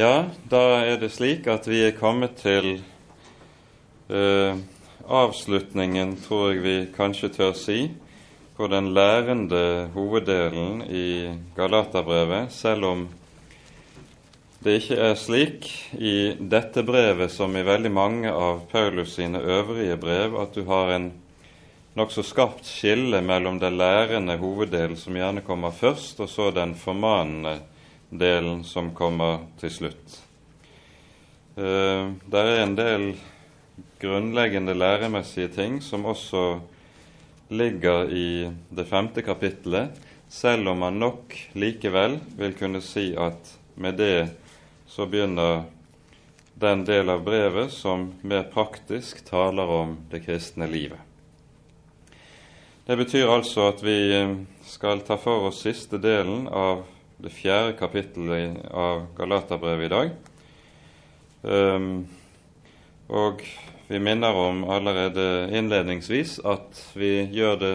Ja, da er det slik at vi er kommet til eh, avslutningen, tror jeg vi kanskje tør si, på den lærende hoveddelen i Galaterbrevet, selv om det ikke er slik i dette brevet som i veldig mange av Paulus sine øvrige brev at du har en nokså skarpt skille mellom den lærende hoveddelen, som gjerne kommer først, og så den formanende delen som kommer til slutt. Uh, det er en del grunnleggende læremessige ting som også ligger i det femte kapittelet, selv om man nok likevel vil kunne si at med det så begynner den del av brevet som mer praktisk taler om det kristne livet. Det betyr altså at vi eh, skal ta for oss siste delen av det fjerde kapittelet av Galaterbrevet i dag. Um, og vi minner om allerede innledningsvis at vi gjør det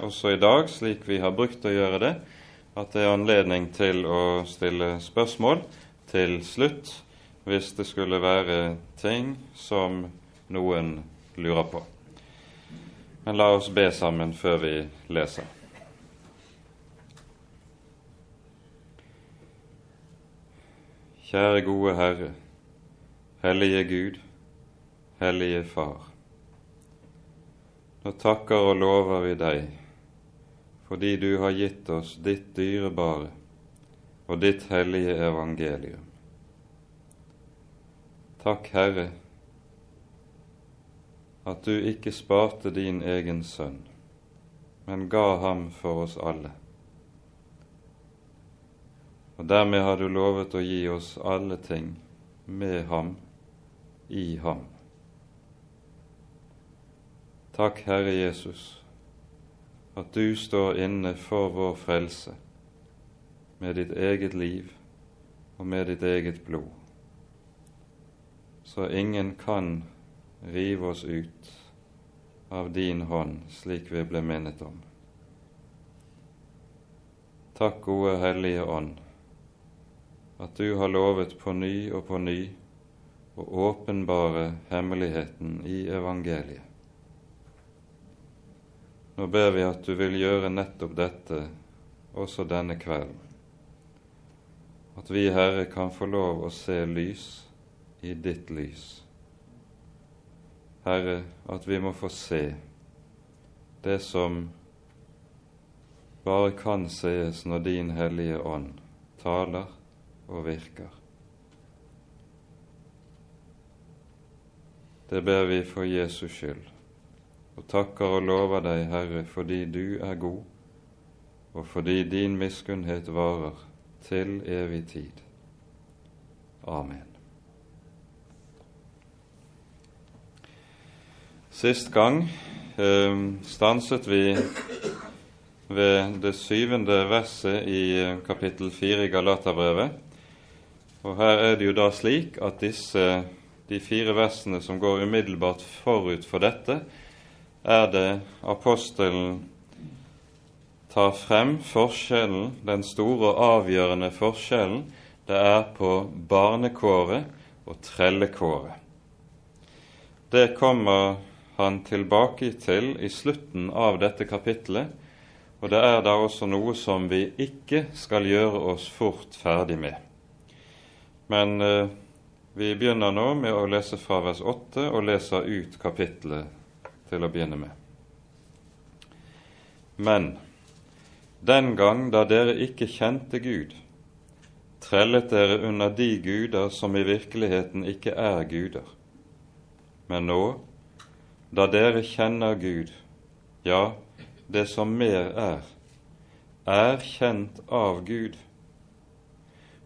også i dag slik vi har brukt å gjøre det, at det er anledning til å stille spørsmål til slutt hvis det skulle være ting som noen lurer på. Men la oss be sammen før vi leser. Kjære gode Herre, hellige Gud, hellige Far. Nå takker og lover vi deg fordi du har gitt oss ditt dyrebare og ditt hellige evangelium. Takk, Herre, at du ikke sparte din egen sønn, men ga ham for oss alle. Og dermed har du lovet å gi oss alle ting med ham, i ham. Takk, Herre Jesus, at du står inne for vår frelse med ditt eget liv og med ditt eget blod, så ingen kan rive oss ut av din hånd, slik vi ble minnet om. Takk, gode Hellige Ånd, at du har lovet på ny og på ny å åpenbare hemmeligheten i evangeliet. Nå ber vi at du vil gjøre nettopp dette også denne kvelden at vi, Herre, kan få lov å se lys i ditt lys. Herre, at vi må få se det som bare kan sees når Din Hellige Ånd taler og virker. Det ber vi for Jesus skyld, og takker og lover deg, Herre, fordi du er god, og fordi din miskunnhet varer til evig tid. Amen. Sist gang eh, stanset vi ved det syvende verset i eh, kapittel fire i Galaterbrevet. Og her er det jo da slik at disse, de fire versene som går umiddelbart forut for dette, er det apostelen tar frem forskjellen, den store og avgjørende forskjellen det er på barnekåret og trellekåret. Det kommer han tilbake til i slutten av dette kapittelet, og det er da også noe som vi ikke skal gjøre oss fort ferdig med. Men eh, vi begynner nå med å lese fra vers 8 og leser ut kapittelet til å begynne med. Men den gang da dere ikke kjente Gud, trellet dere under de guder som i virkeligheten ikke er guder. Men nå, da dere kjenner Gud, ja, det som mer er, er kjent av Gud,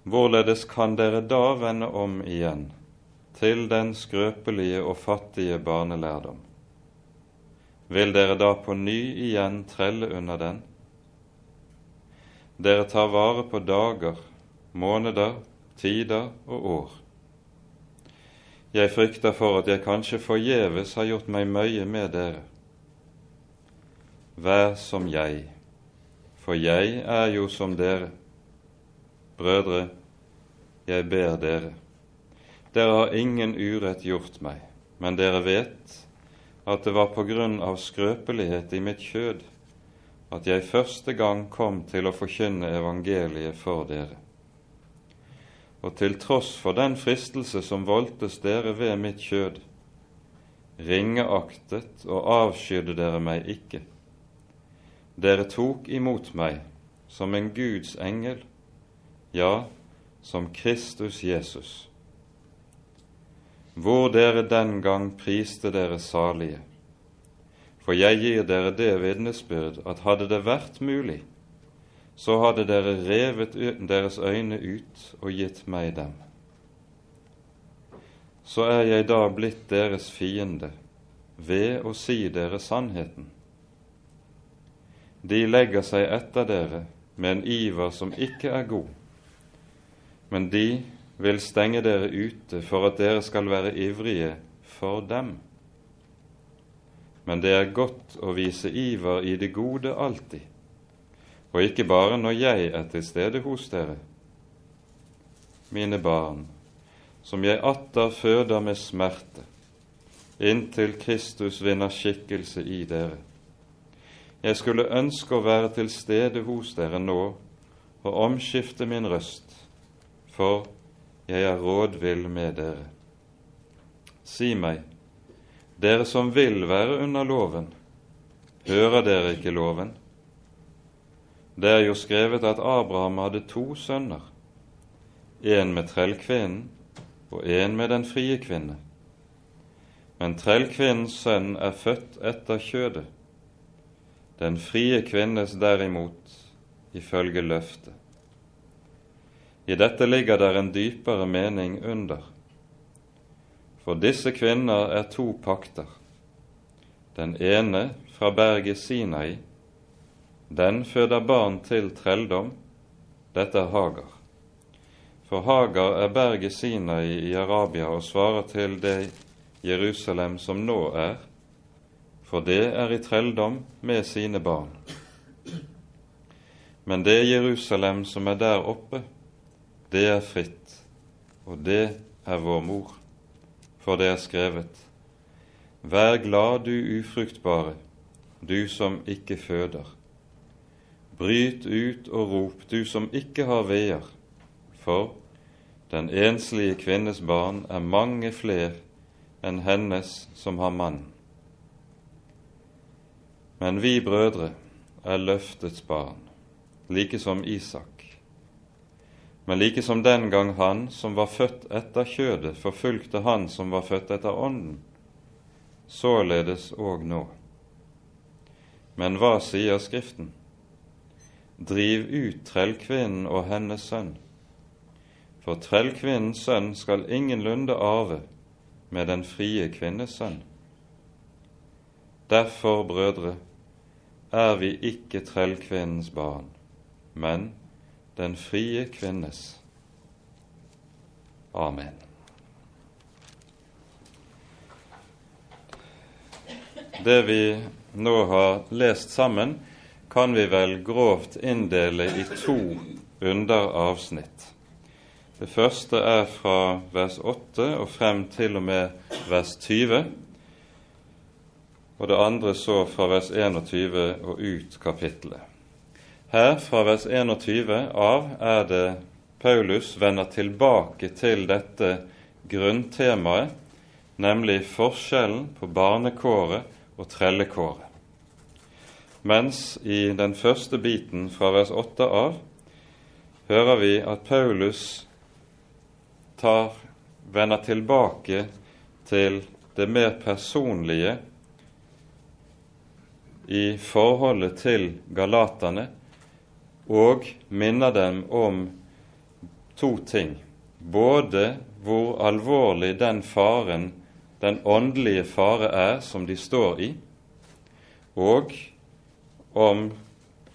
hvorledes kan dere da vende om igjen til den skrøpelige og fattige barnelærdom? Vil dere da på ny igjen trelle under den? Dere tar vare på dager, måneder, tider og år. Jeg frykter for at jeg kanskje forgjeves har gjort meg møye med dere. Vær som jeg, for jeg er jo som dere. Brødre, jeg ber dere. Dere har ingen urett gjort meg, men dere vet at det var på grunn av skrøpelighet i mitt kjød at jeg første gang kom til å forkynne evangeliet for dere. Og til tross for den fristelse som voldtes dere ved mitt kjød, ringeaktet og avskydde dere meg ikke. Dere tok imot meg som en Guds engel, ja, som Kristus Jesus hvor dere den gang priste dere salige. For jeg gir dere det vitnesbyrd at hadde det vært mulig, så hadde dere revet deres øyne ut og gitt meg dem. Så er jeg da blitt deres fiende ved å si dere sannheten. De legger seg etter dere med en iver som ikke er god, men de vil stenge dere ute for at dere skal være ivrige for dem. Men det er godt å vise iver i det gode alltid, og ikke bare når jeg er til stede hos dere. Mine barn, som jeg atter føder med smerte, inntil Kristus vinner skikkelse i dere. Jeg skulle ønske å være til stede hos dere nå og omskifte min røst, for jeg er rådvill med dere. Si meg, dere som vil være under loven, hører dere ikke loven? Det er jo skrevet at Abraham hadde to sønner, en med trellkvinnen og en med den frie kvinne. Men trellkvinnens sønn er født etter kjødet, den frie kvinnes derimot ifølge løftet. I dette ligger der en dypere mening under. For disse kvinner er to pakter. Den ene fra berget Sinai. Den føder barn til trelldom. Dette er Hagar. For Hagar er berget Sinai i Arabia og svarer til det Jerusalem som nå er, for det er i trelldom med sine barn. Men det Jerusalem som er der oppe, det er fritt, og det er vår mor. For det er skrevet:" Vær glad, du ufruktbare, du som ikke føder. Bryt ut og rop, du som ikke har veier, for den enslige kvinnes barn er mange fler enn hennes som har mann. Men vi brødre er løftets barn, like som Isak. Men like som den gang han som var født etter kjødet, forfulgte han som var født etter ånden, således òg nå. Men hva sier Skriften? Driv ut trellkvinnen og hennes sønn. For trellkvinnens sønn skal ingenlunde arve med den frie kvinnes sønn. Derfor, brødre, er vi ikke trellkvinnens barn, men den frie kvinnes. Amen. Det vi nå har lest sammen, kan vi vel grovt inndele i to underavsnitt. Det første er fra vers 8 og frem til og med vers 20, og det andre så fra vers 21 og ut kapittelet. Her, fra vers 21 av, er det Paulus vender tilbake til dette grunntemaet, nemlig forskjellen på barnekåret og trellekåret. Mens i den første biten fra vers 8 av hører vi at Paulus tar, vender tilbake til det mer personlige i forholdet til galaterne og minner dem om to ting. Både hvor alvorlig den faren, den åndelige fare, er som de står i, og om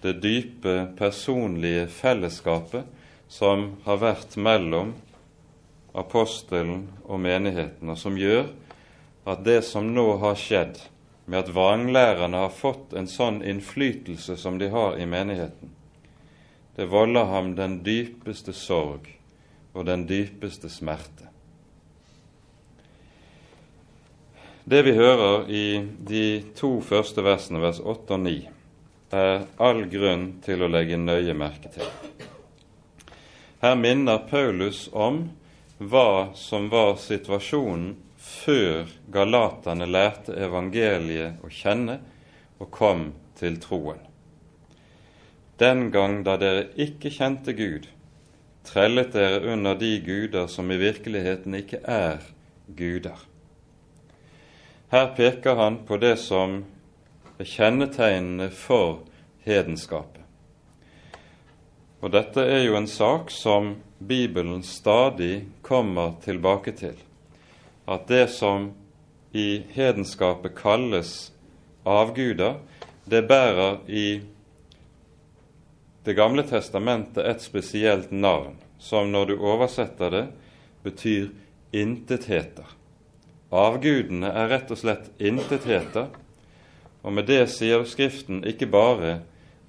det dype personlige fellesskapet som har vært mellom apostelen og menigheten, og som gjør at det som nå har skjedd, med at vranglærerne har fått en sånn innflytelse som de har i menigheten, det volder ham den dypeste sorg og den dypeste smerte. Det vi hører i de to første versene, vers 8 og 9, er all grunn til å legge nøye merke til. Her minner Paulus om hva som var situasjonen før galaterne lærte evangeliet å kjenne og kom til troen. Den gang da dere ikke kjente Gud, trellet dere under de guder som i virkeligheten ikke er guder. Her peker han på det som er kjennetegnene for hedenskapet. Og dette er jo en sak som Bibelen stadig kommer tilbake til. At det som i hedenskapet kalles avguder, det bærer i Det gamle testamentet et spesielt navn, som når du oversetter det, betyr intetheter. Avgudene er rett og slett intetheter, og med det sier Skriften ikke bare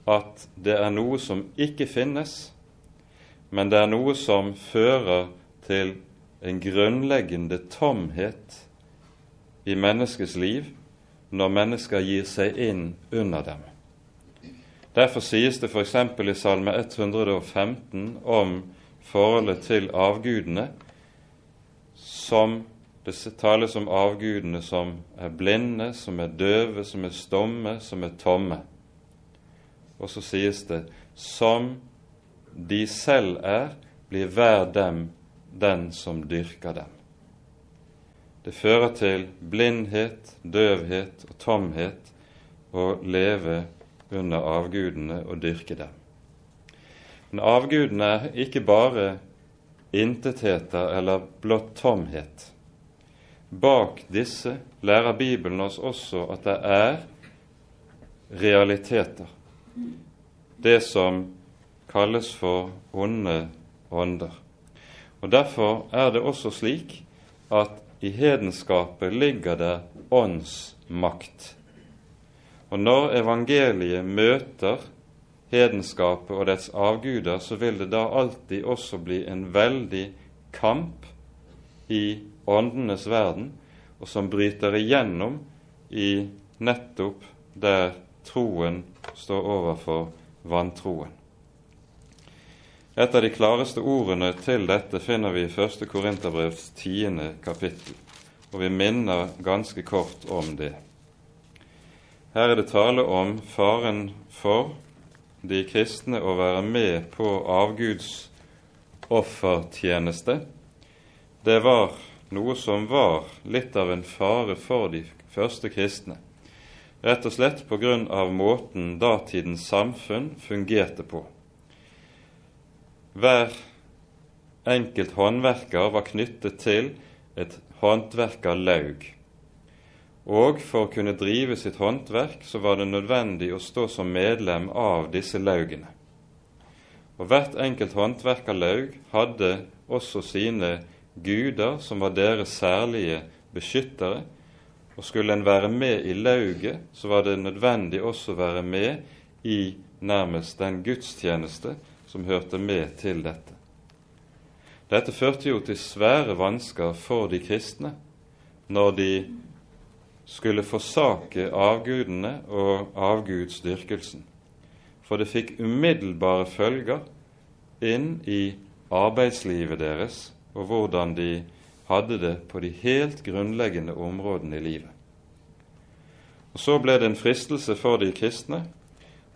at det er noe som ikke finnes, men det er noe som fører til en grunnleggende tomhet i menneskets liv når mennesker gir seg inn under dem. Derfor sies det f.eks. i Salme 115 om forholdet til avgudene som det tales om avgudene som er blinde, som er døve, som er stomme, som er tomme. Og så sies det som de selv er, blir hver dem den som dyrker dem. Det fører til blindhet, døvhet og tomhet å leve under avgudene og dyrke dem. Men avgudene er ikke bare intetheter eller blott tomhet. Bak disse lærer Bibelen oss også at det er realiteter det som kalles for onde ånder. Og Derfor er det også slik at i hedenskapet ligger det åndsmakt. Og når evangeliet møter hedenskapet og dets avguder, så vil det da alltid også bli en veldig kamp i åndenes verden, og som bryter igjennom i nettopp der troen står overfor vantroen. Et av de klareste ordene til dette finner vi i 1. Korinterbrevs tiende kapittel, og vi minner ganske kort om det. Her er det tale om faren for de kristne å være med på avguds offertjeneste. Det var noe som var litt av en fare for de første kristne rett og slett på grunn av måten datidens samfunn fungerte på. Hver enkelt håndverker var knyttet til et håndverkerlaug. Og for å kunne drive sitt håndverk så var det nødvendig å stå som medlem av disse laugene. Og hvert enkelt håndverkerlaug hadde også sine guder, som var deres særlige beskyttere, og skulle en være med i lauget, så var det nødvendig også å være med i nærmest den gudstjeneste som hørte med til dette. Dette førte jo til svære vansker for de kristne når de skulle forsake avgudene og avgudsdyrkelsen. For det fikk umiddelbare følger inn i arbeidslivet deres og hvordan de hadde det på de helt grunnleggende områdene i livet. Og Så ble det en fristelse for de kristne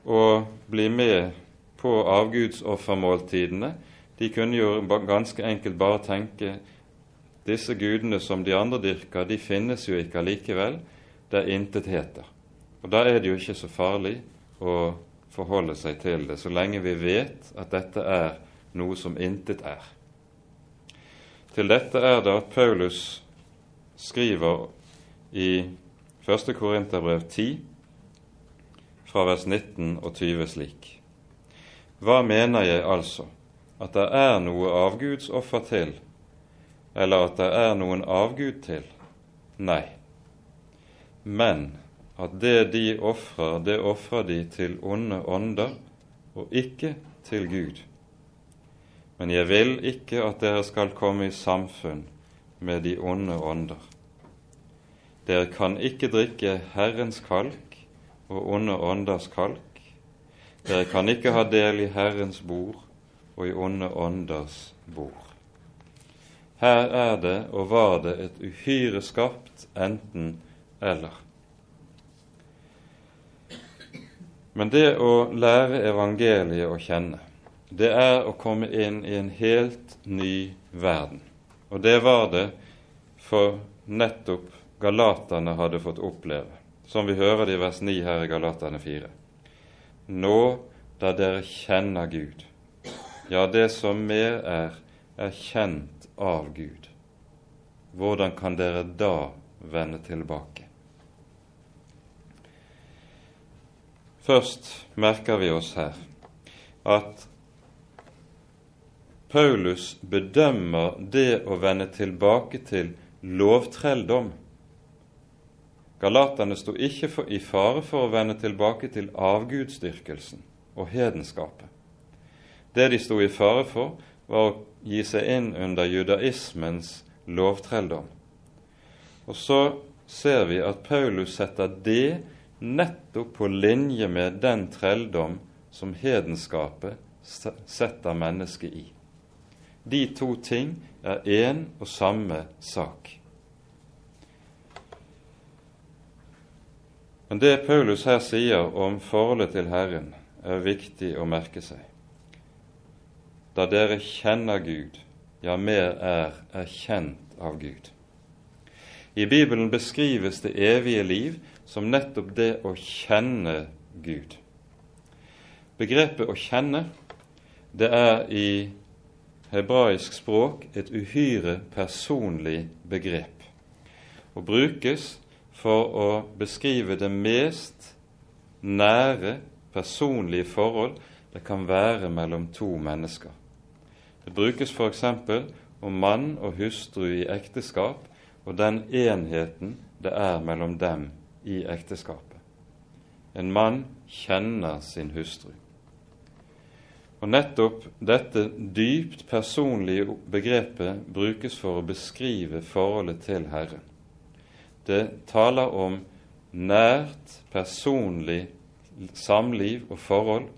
å bli med på avgudsoffermåltidene. De kunne jo ganske enkelt bare tenke disse gudene som de andre dyrker, de finnes jo ikke allikevel. Det er intetheter. Og da er det jo ikke så farlig å forholde seg til det, så lenge vi vet at dette er noe som intet er. Til dette er det at Paulus skriver i 1. Korinterbrev 10, fra vers 19 og 20 slik. Hva mener jeg altså? At det er noe avgudsoffer til, eller at det er noen avgud til? Nei. Men at det de ofrer, det ofrer de til onde ånder, og ikke til Gud. men jeg vil ikke at dere skal komme i samfunn med de onde ånder. Dere kan ikke drikke Herrens kalk og onde ånders kalk. Dere kan ikke ha del i Herrens bord og i onde ånders bord. Her er det og var det et uhyre skarpt enten-eller. Men det å lære evangeliet å kjenne, det er å komme inn i en helt ny verden. Og det var det for nettopp galaterne hadde fått oppleve, som vi hører det i vers 9 her i Galaterne 4. Nå da dere kjenner Gud, ja, det som mer er, er kjent av Gud, hvordan kan dere da vende tilbake? Først merker vi oss her at Paulus bedømmer det å vende tilbake til lovtrelldom. Galaterne sto ikke for, i fare for å vende tilbake til avgudsdyrkelsen og hedenskapet. Det de sto i fare for, var å gi seg inn under judaismens lovtrelldom. Og så ser vi at Paulus setter det nettopp på linje med den trelldom som hedenskapet setter mennesket i. De to ting er én og samme sak. Men det Paulus her sier om forholdet til Herren, er viktig å merke seg. Da dere kjenner Gud, ja, mer er erkjent av Gud. I Bibelen beskrives det evige liv som nettopp det å kjenne Gud. Begrepet 'å kjenne' det er i hebraisk språk et uhyre personlig begrep, og brukes for å beskrive det mest nære, personlige forhold det kan være mellom to mennesker. Det brukes f.eks. om mann og hustru i ekteskap og den enheten det er mellom dem i ekteskapet. En mann kjenner sin hustru. Og Nettopp dette dypt personlige begrepet brukes for å beskrive forholdet til Herren. Det taler om nært, personlig samliv og forhold.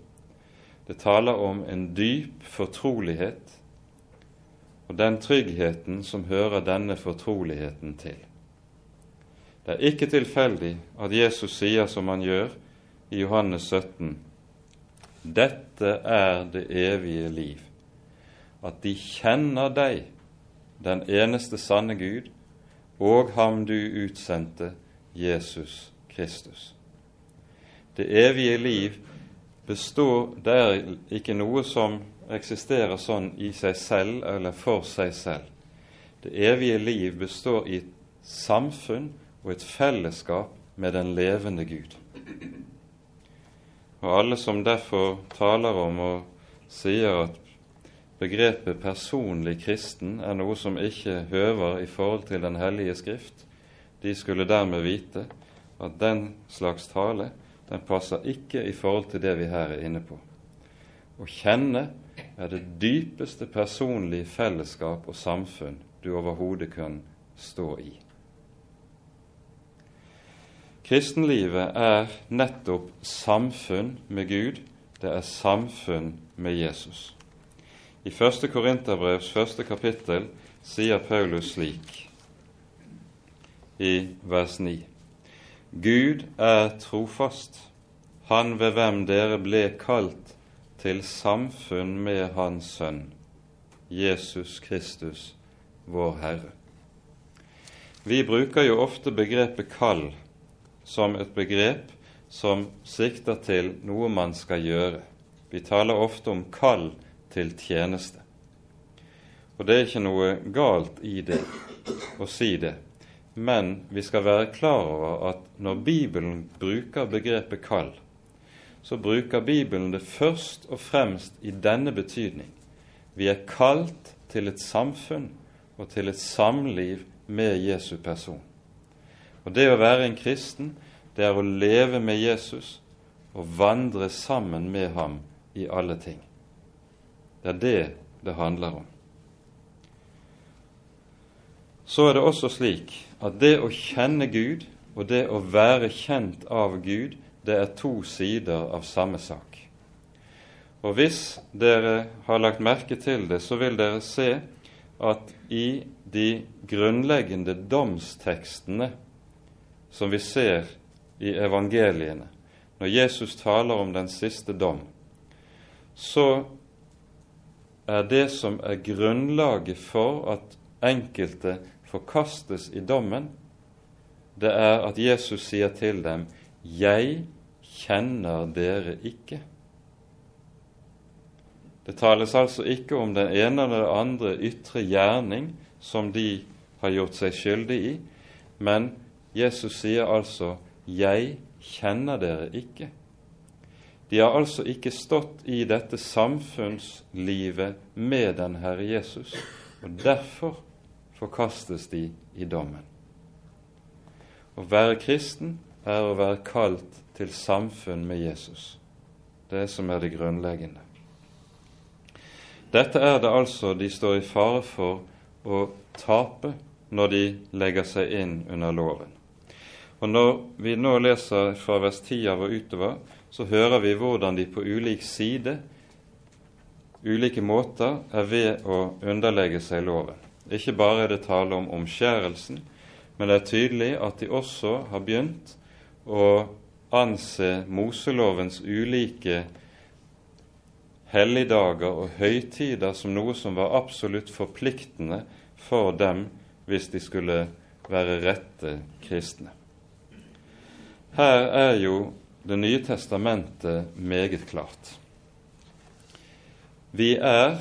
Det taler om en dyp fortrolighet og den tryggheten som hører denne fortroligheten til. Det er ikke tilfeldig at Jesus sier som han gjør i Johannes 17.: Dette er det evige liv, at de kjenner deg, den eneste sanne Gud, og ham du utsendte, Jesus Kristus. Det evige liv består Det er ikke noe som eksisterer sånn i seg selv eller for seg selv. Det evige liv består i et samfunn og et fellesskap med den levende Gud. Og alle som derfor taler om og sier at begrepet personlig kristen er noe som ikke høver i forhold til Den hellige skrift, de skulle dermed vite at den slags tale den passer ikke i forhold til det vi her er inne på. Å kjenne er det dypeste personlige fellesskap og samfunn du overhodet kan stå i. Kristenlivet er nettopp samfunn med Gud, det er samfunn med Jesus. I 1. Korinterbrevs første kapittel sier Paulus slik i vers 9.: Gud er trofast, Han ved hvem dere ble kalt til samfunn med Hans Sønn, Jesus Kristus, vår Herre. Vi bruker jo ofte begrepet kall som et begrep som sikter til noe man skal gjøre. Vi taler ofte om kall til tjeneste. Og det er ikke noe galt i det å si det, men vi skal være klar over at når Bibelen bruker begrepet kall, så bruker Bibelen det først og fremst i denne betydning. Vi er kalt til et samfunn og til et samliv med Jesu person. Og Det å være en kristen, det er å leve med Jesus og vandre sammen med ham i alle ting. Det er det det handler om. Så er det også slik at det å kjenne Gud og det å være kjent av Gud, det er to sider av samme sak. Og hvis dere har lagt merke til det, så vil dere se at i de grunnleggende domstekstene som vi ser i evangeliene, når Jesus taler om den siste dom, så er det som er grunnlaget for at enkelte forkastes i dommen, det er at Jesus sier til dem 'Jeg kjenner dere ikke'. Det tales altså ikke om den ene eller den andre ytre gjerning som de har gjort seg skyldig i, men Jesus sier altså 'Jeg kjenner dere ikke'. De har altså ikke stått i dette samfunnslivet med den Herre Jesus, og derfor forkastes de i dommen. Å være kristen er å være kalt til samfunn med Jesus. Det som er det grunnleggende. Dette er det altså de står i fare for å tape når de legger seg inn under loven. Og Når vi nå leser fra vers 10 av og utover, så hører vi hvordan de på ulik side, ulike måter, er ved å underlegge seg loven. Ikke bare er det tale om omskjærelsen, men det er tydelig at de også har begynt å anse Moselovens ulike helligdager og høytider som noe som var absolutt forpliktende for dem hvis de skulle være rette kristne. Her er jo Det nye testamentet meget klart. Vi er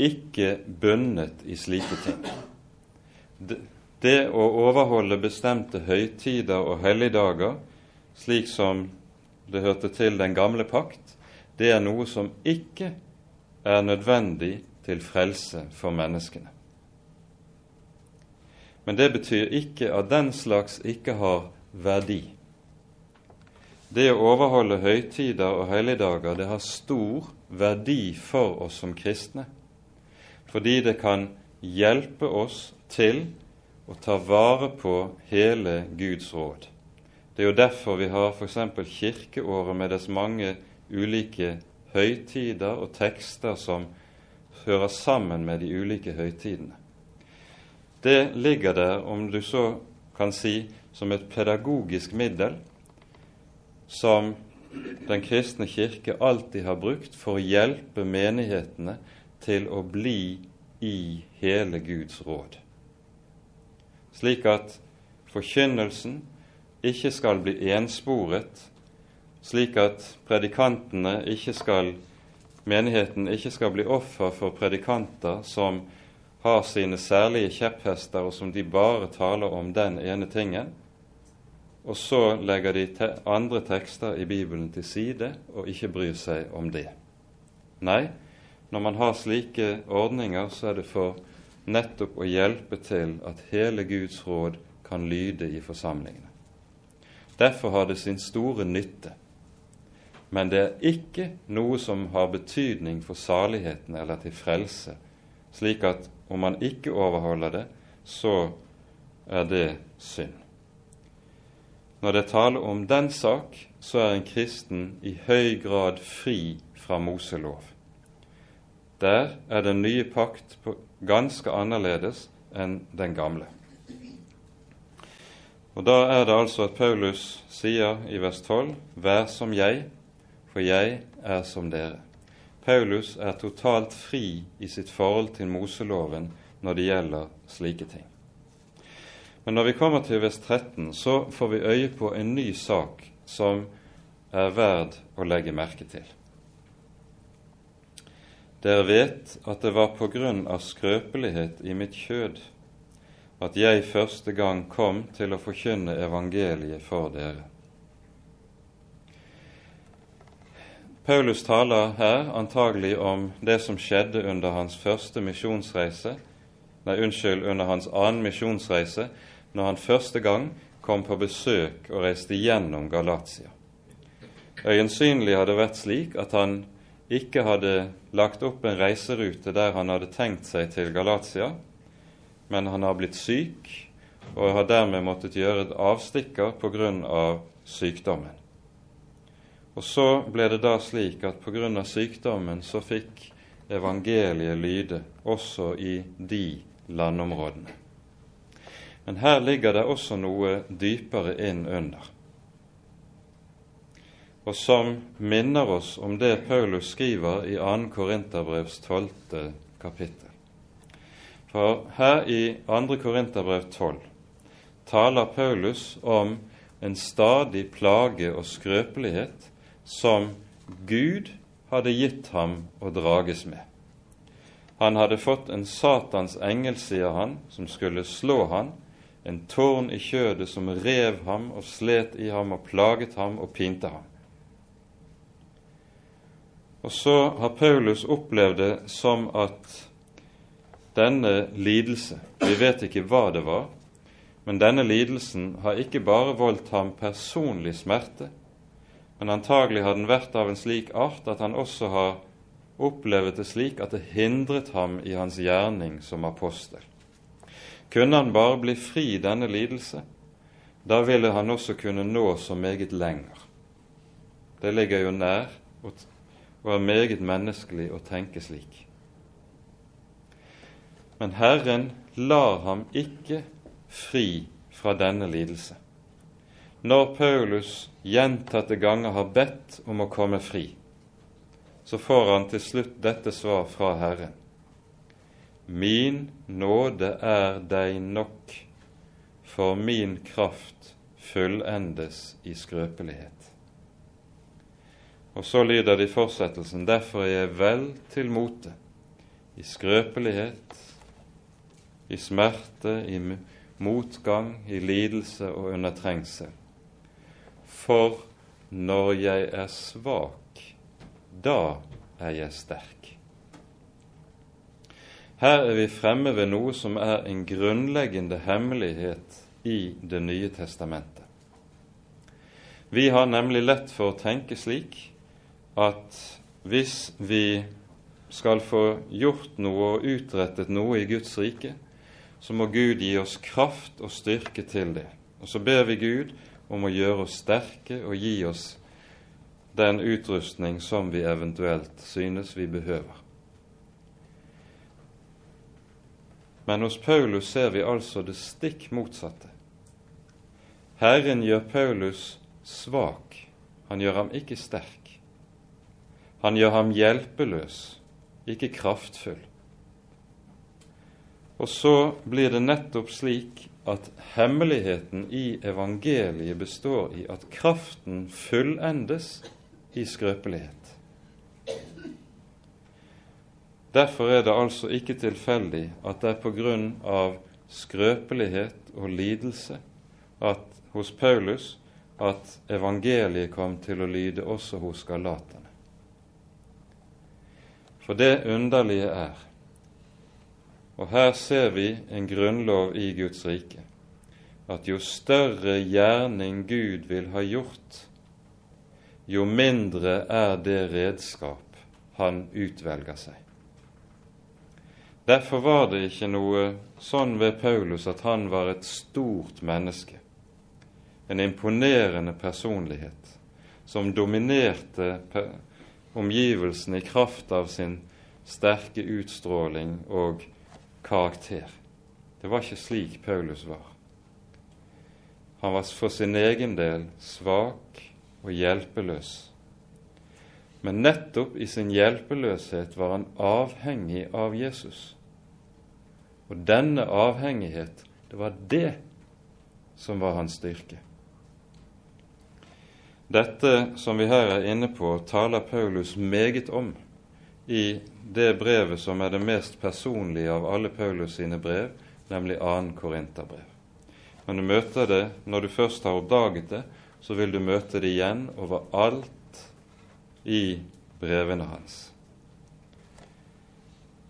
ikke bundet i slike ting. Det å overholde bestemte høytider og helligdager, slik som det hørte til den gamle pakt, det er noe som ikke er nødvendig til frelse for menneskene. Men det betyr ikke at den slags ikke har verdi. Det å overholde høytider og helligdager det har stor verdi for oss som kristne fordi det kan hjelpe oss til å ta vare på hele Guds råd. Det er jo derfor vi har f.eks. kirkeåret med dess mange ulike høytider og tekster som hører sammen med de ulike høytidene. Det ligger der, om du så kan si, som et pedagogisk middel som Den kristne kirke alltid har brukt for å hjelpe menighetene til å bli i hele Guds råd, slik at forkynnelsen ikke skal bli ensporet, slik at predikantene ikke skal menigheten ikke skal bli offer for predikanter som har sine særlige kjepphester, og som de bare taler om den ene tingen, og så legger de te andre tekster i Bibelen til side og ikke bryr seg om det. Nei, når man har slike ordninger, så er det for nettopp å hjelpe til at hele Guds råd kan lyde i forsamlingene. Derfor har det sin store nytte. Men det er ikke noe som har betydning for saligheten eller til frelse, slik at om man ikke overholder det, så er det synd. Når det er tale om den sak, så er en kristen i høy grad fri fra Moselov. Der er den nye pakt ganske annerledes enn den gamle. Og Da er det altså at Paulus sier i vers 12.: Vær som jeg, for jeg er som dere. Paulus er totalt fri i sitt forhold til Moseloven når det gjelder slike ting. Men når vi kommer til vers 13, så får vi øye på en ny sak som er verd å legge merke til. Dere vet at det var på grunn av skrøpelighet i mitt kjød at jeg første gang kom til å forkynne evangeliet for dere. Paulus taler her antagelig om det som skjedde under hans første misjonsreise, nei, unnskyld, under hans annen misjonsreise, når han første gang kom på besøk og reiste gjennom Galatia. Øyensynlig har det vært slik at han ikke hadde lagt opp en reiserute der han hadde tenkt seg til Galatia, men han har blitt syk og har dermed måttet gjøre et avstikker pga. sykdommen. Og så ble det da slik at pga. sykdommen så fikk evangeliet lyde også i de landområdene. Men her ligger det også noe dypere inn under og som minner oss om det Paulus skriver i 2. Korinterbrevs 12. kapittel. For her i 2. Korinterbrev 12 taler Paulus om en stadig plage og skrøpelighet som Gud hadde gitt ham å drages med. Han hadde fått en Satans engel, sier han, som skulle slå han, en tårn i kjødet som rev ham og slet i ham og plaget ham og pinte ham. Og så har Paulus opplevd det som at denne lidelse Vi vet ikke hva det var, men denne lidelsen har ikke bare voldt ham personlig smerte, men antagelig har den vært av en slik art at han også har opplevd det slik at det hindret ham i hans gjerning som apostel. Kunne han bare bli fri denne lidelse, da ville han også kunne nå så meget lenger. Det ligger jo nær og er meget menneskelig å tenke slik. Men Herren lar ham ikke fri fra denne lidelse. Når Paulus gjentatte ganger har bedt om å komme fri, så får han til slutt dette svar fra Herren. Min nåde er deg nok, for min kraft fullendes i skrøpelighet. Og så lyder det i fortsettelsen derfor er jeg vel til mote, i skrøpelighet, i smerte, i motgang, i lidelse og under trengsel. For når jeg er svak, da er jeg sterk. Her er vi fremme ved noe som er en grunnleggende hemmelighet i Det nye testamentet. Vi har nemlig lett for å tenke slik at hvis vi skal få gjort noe og utrettet noe i Guds rike, så må Gud gi oss kraft og styrke til det. Og så ber vi Gud om å gjøre oss sterke og gi oss den utrustning som vi eventuelt synes vi behøver. Men hos Paulus ser vi altså det stikk motsatte. Herren gjør Paulus svak, han gjør ham ikke sterk. Han gjør ham hjelpeløs, ikke kraftfull. Og så blir det nettopp slik at hemmeligheten i evangeliet består i at kraften fullendes i skrøpelighet. Derfor er det altså ikke tilfeldig at det er på grunn av skrøpelighet og lidelse at, hos Paulus at evangeliet kom til å lyde også hos galaterne. For det underlige er, og her ser vi en grunnlov i Guds rike, at jo større gjerning Gud vil ha gjort, jo mindre er det redskap han utvelger seg. Derfor var det ikke noe sånn ved Paulus at han var et stort menneske, en imponerende personlighet som dominerte omgivelsene i kraft av sin sterke utstråling og karakter. Det var ikke slik Paulus var. Han var for sin egen del svak og hjelpeløs. Men nettopp i sin hjelpeløshet var han avhengig av Jesus. Og denne avhengighet, det var det som var hans styrke. Dette som vi her er inne på, taler Paulus meget om i det brevet som er det mest personlige av alle Paulus sine brev, nemlig 2. Korinterbrev. Men du møter det, når du først har oppdaget det, så vil du møte det igjen overalt i brevene hans.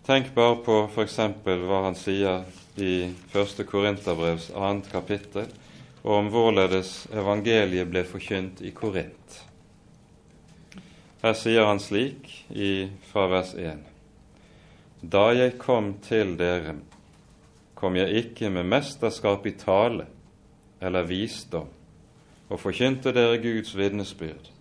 Tenk bare på f.eks. hva han sier i 1. Korinterbrevs 2. kapittel, og om hvorledes evangeliet ble forkynt i Korint. Her sier han slik i, fra vers 1.: Da jeg kom til dere, kom jeg ikke med mesterskap i tale eller visdom og forkynte dere Guds vitnesbyrd.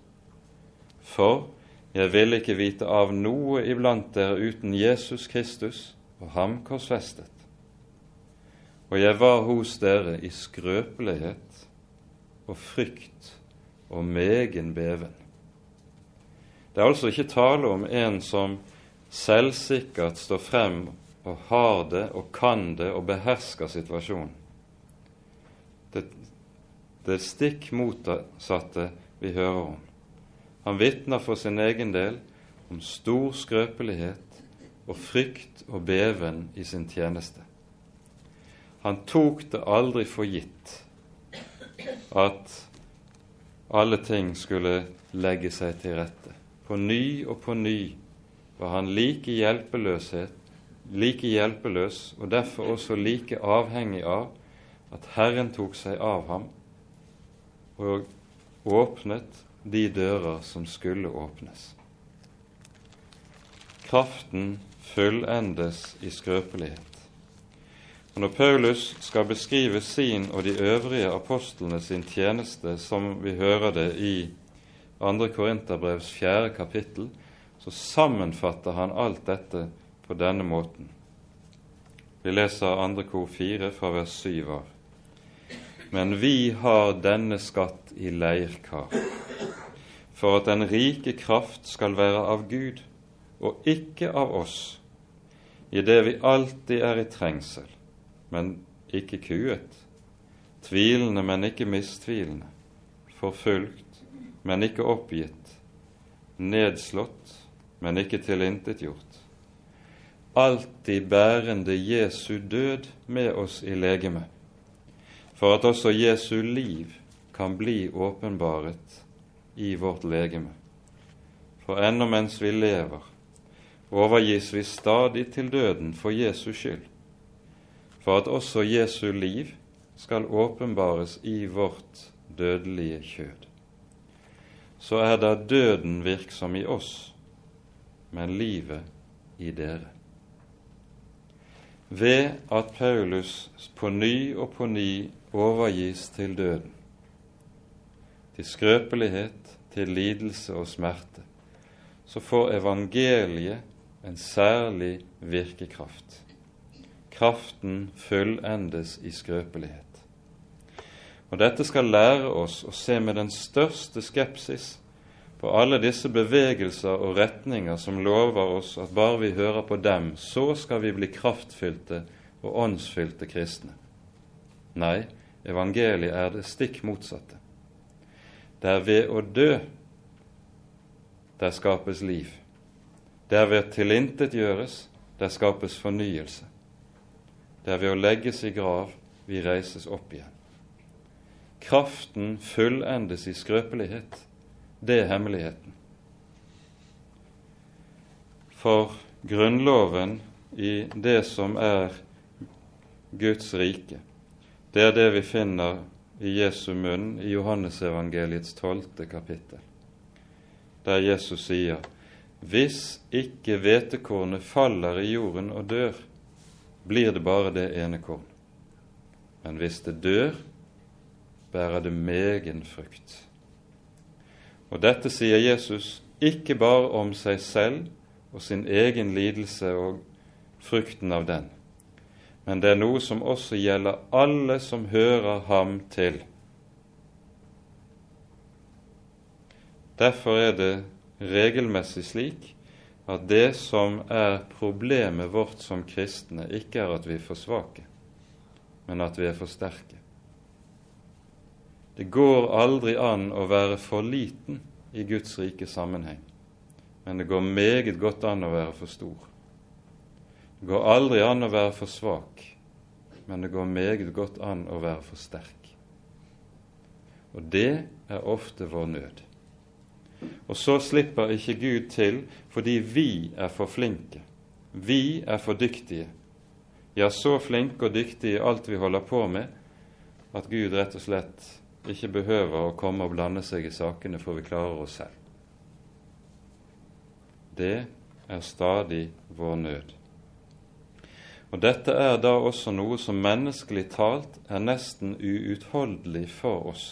For jeg ville ikke vite av noe iblant dere uten Jesus Kristus og ham korsfestet. Og jeg var hos dere i skrøpelighet og frykt og megen beven. Det er altså ikke tale om en som selvsikkert står frem og har det og kan det og behersker situasjonen. Det, det stikk motsatte vi hører om. Han vitner for sin egen del om stor skrøpelighet og frykt og beven i sin tjeneste. Han tok det aldri for gitt at alle ting skulle legge seg til rette. På ny og på ny var han like, like hjelpeløs og derfor også like avhengig av at Herren tok seg av ham og åpnet de dører som skulle åpnes. Kraften fullendes i skrøpelighet. Og Når Paulus skal beskrive sin og de øvrige apostlene sin tjeneste, som vi hører det i 2. Korinterbrevs 4. kapittel, så sammenfatter han alt dette på denne måten. Vi leser 2. kor 4 fra vers 7 av. Men vi har denne skatt i leirkar, for at den rike kraft skal være av Gud og ikke av oss, i det vi alltid er i trengsel, men ikke kuet, tvilende, men ikke mistvilende, forfulgt, men ikke oppgitt, nedslått, men ikke tilintetgjort. Alltid bærende Jesu død med oss i legemet, for at også Jesu liv kan bli åpenbaret i vårt legeme. For ennå mens vi lever, overgis vi stadig til døden for Jesu skyld, for at også Jesu liv skal åpenbares i vårt dødelige kjød så er da døden virksom i oss, men livet i dere. Ved at Paulus på ny og på ny overgis til døden, til skrøpelighet, til lidelse og smerte, så får evangeliet en særlig virkekraft. Kraften fullendes i skrøpelighet. Og dette skal lære oss å se med den største skepsis på alle disse bevegelser og retninger som lover oss at bare vi hører på dem, så skal vi bli kraftfylte og åndsfylte kristne. Nei, evangeliet er det stikk motsatte. Det er ved å dø der skapes liv. Det er ved tilintetgjøres der skapes fornyelse. Det er ved å legges i grav vi reises opp igjen. Kraften fullendes i skrøpelighet. Det er hemmeligheten. For grunnloven i det som er Guds rike, det er det vi finner i Jesu munn i Johannesevangeliets tolvte kapittel, der Jesus sier hvis ikke hvetekornet faller i jorden og dør, blir det bare det ene korn. Men hvis det dør, bærer det megen frukt. Og dette sier Jesus ikke bare om seg selv og sin egen lidelse og frukten av den, men det er noe som også gjelder alle som hører ham til. Derfor er det regelmessig slik at det som er problemet vårt som kristne, ikke er at vi er for svake, men at vi er for sterke. Det går aldri an å være for liten i Guds rike sammenheng, men det går meget godt an å være for stor. Det går aldri an å være for svak, men det går meget godt an å være for sterk. Og det er ofte vår nød. Og så slipper ikke Gud til fordi vi er for flinke. Vi er for dyktige. Ja, så flinke og dyktige i alt vi holder på med, at Gud rett og slett ikke behøver å komme og blande seg i sakene, for vi klarer oss selv. det er stadig vår nød. Og Dette er da også noe som menneskelig talt er nesten uutholdelig for oss,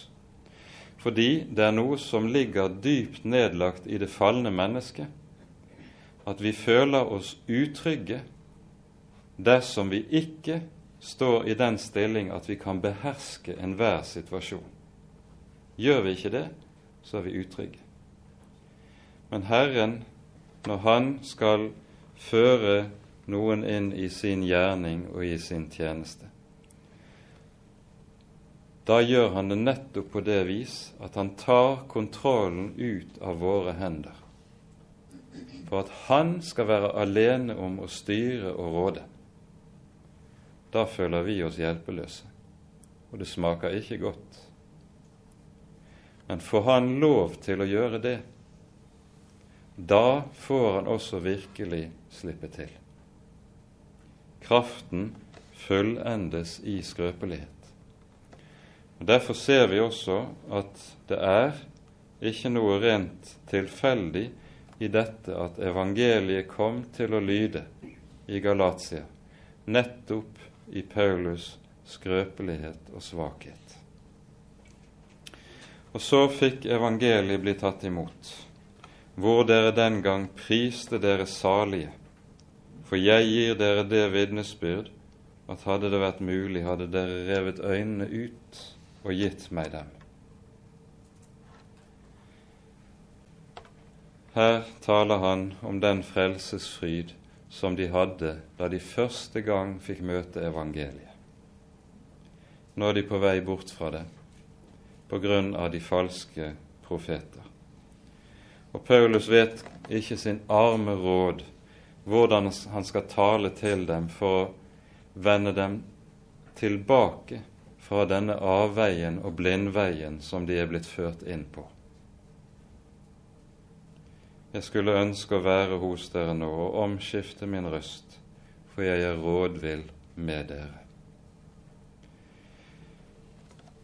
fordi det er noe som ligger dypt nedlagt i det falne mennesket, at vi føler oss utrygge dersom vi ikke står i den stilling at vi kan beherske enhver situasjon. Gjør vi ikke det, så er vi utrygge. Men Herren, når Han skal føre noen inn i sin gjerning og i sin tjeneste, da gjør han det nettopp på det vis at han tar kontrollen ut av våre hender, for at han skal være alene om å styre og råde. Da føler vi oss hjelpeløse, og det smaker ikke godt. Men får han lov til å gjøre det, da får han også virkelig slippe til. Kraften fullendes i skrøpelighet. Og Derfor ser vi også at det er ikke noe rent tilfeldig i dette at evangeliet kom til å lyde i Galatia, nettopp i Paulus skrøpelighet og svakhet. Og så fikk evangeliet bli tatt imot, hvor dere den gang priste dere salige. For jeg gir dere det vitnesbyrd at hadde det vært mulig, hadde dere revet øynene ut og gitt meg dem. Her taler han om den frelsesfryd som de hadde da de første gang fikk møte evangeliet. Nå er de på vei bort fra det på grunn av de falske profeter. Og Paulus vet ikke sin arme råd hvordan han skal tale til dem for å vende dem tilbake fra denne avveien og blindveien som de er blitt ført inn på. Jeg skulle ønske å være hos dere nå og omskifte min røst, for jeg er rådvill med dere.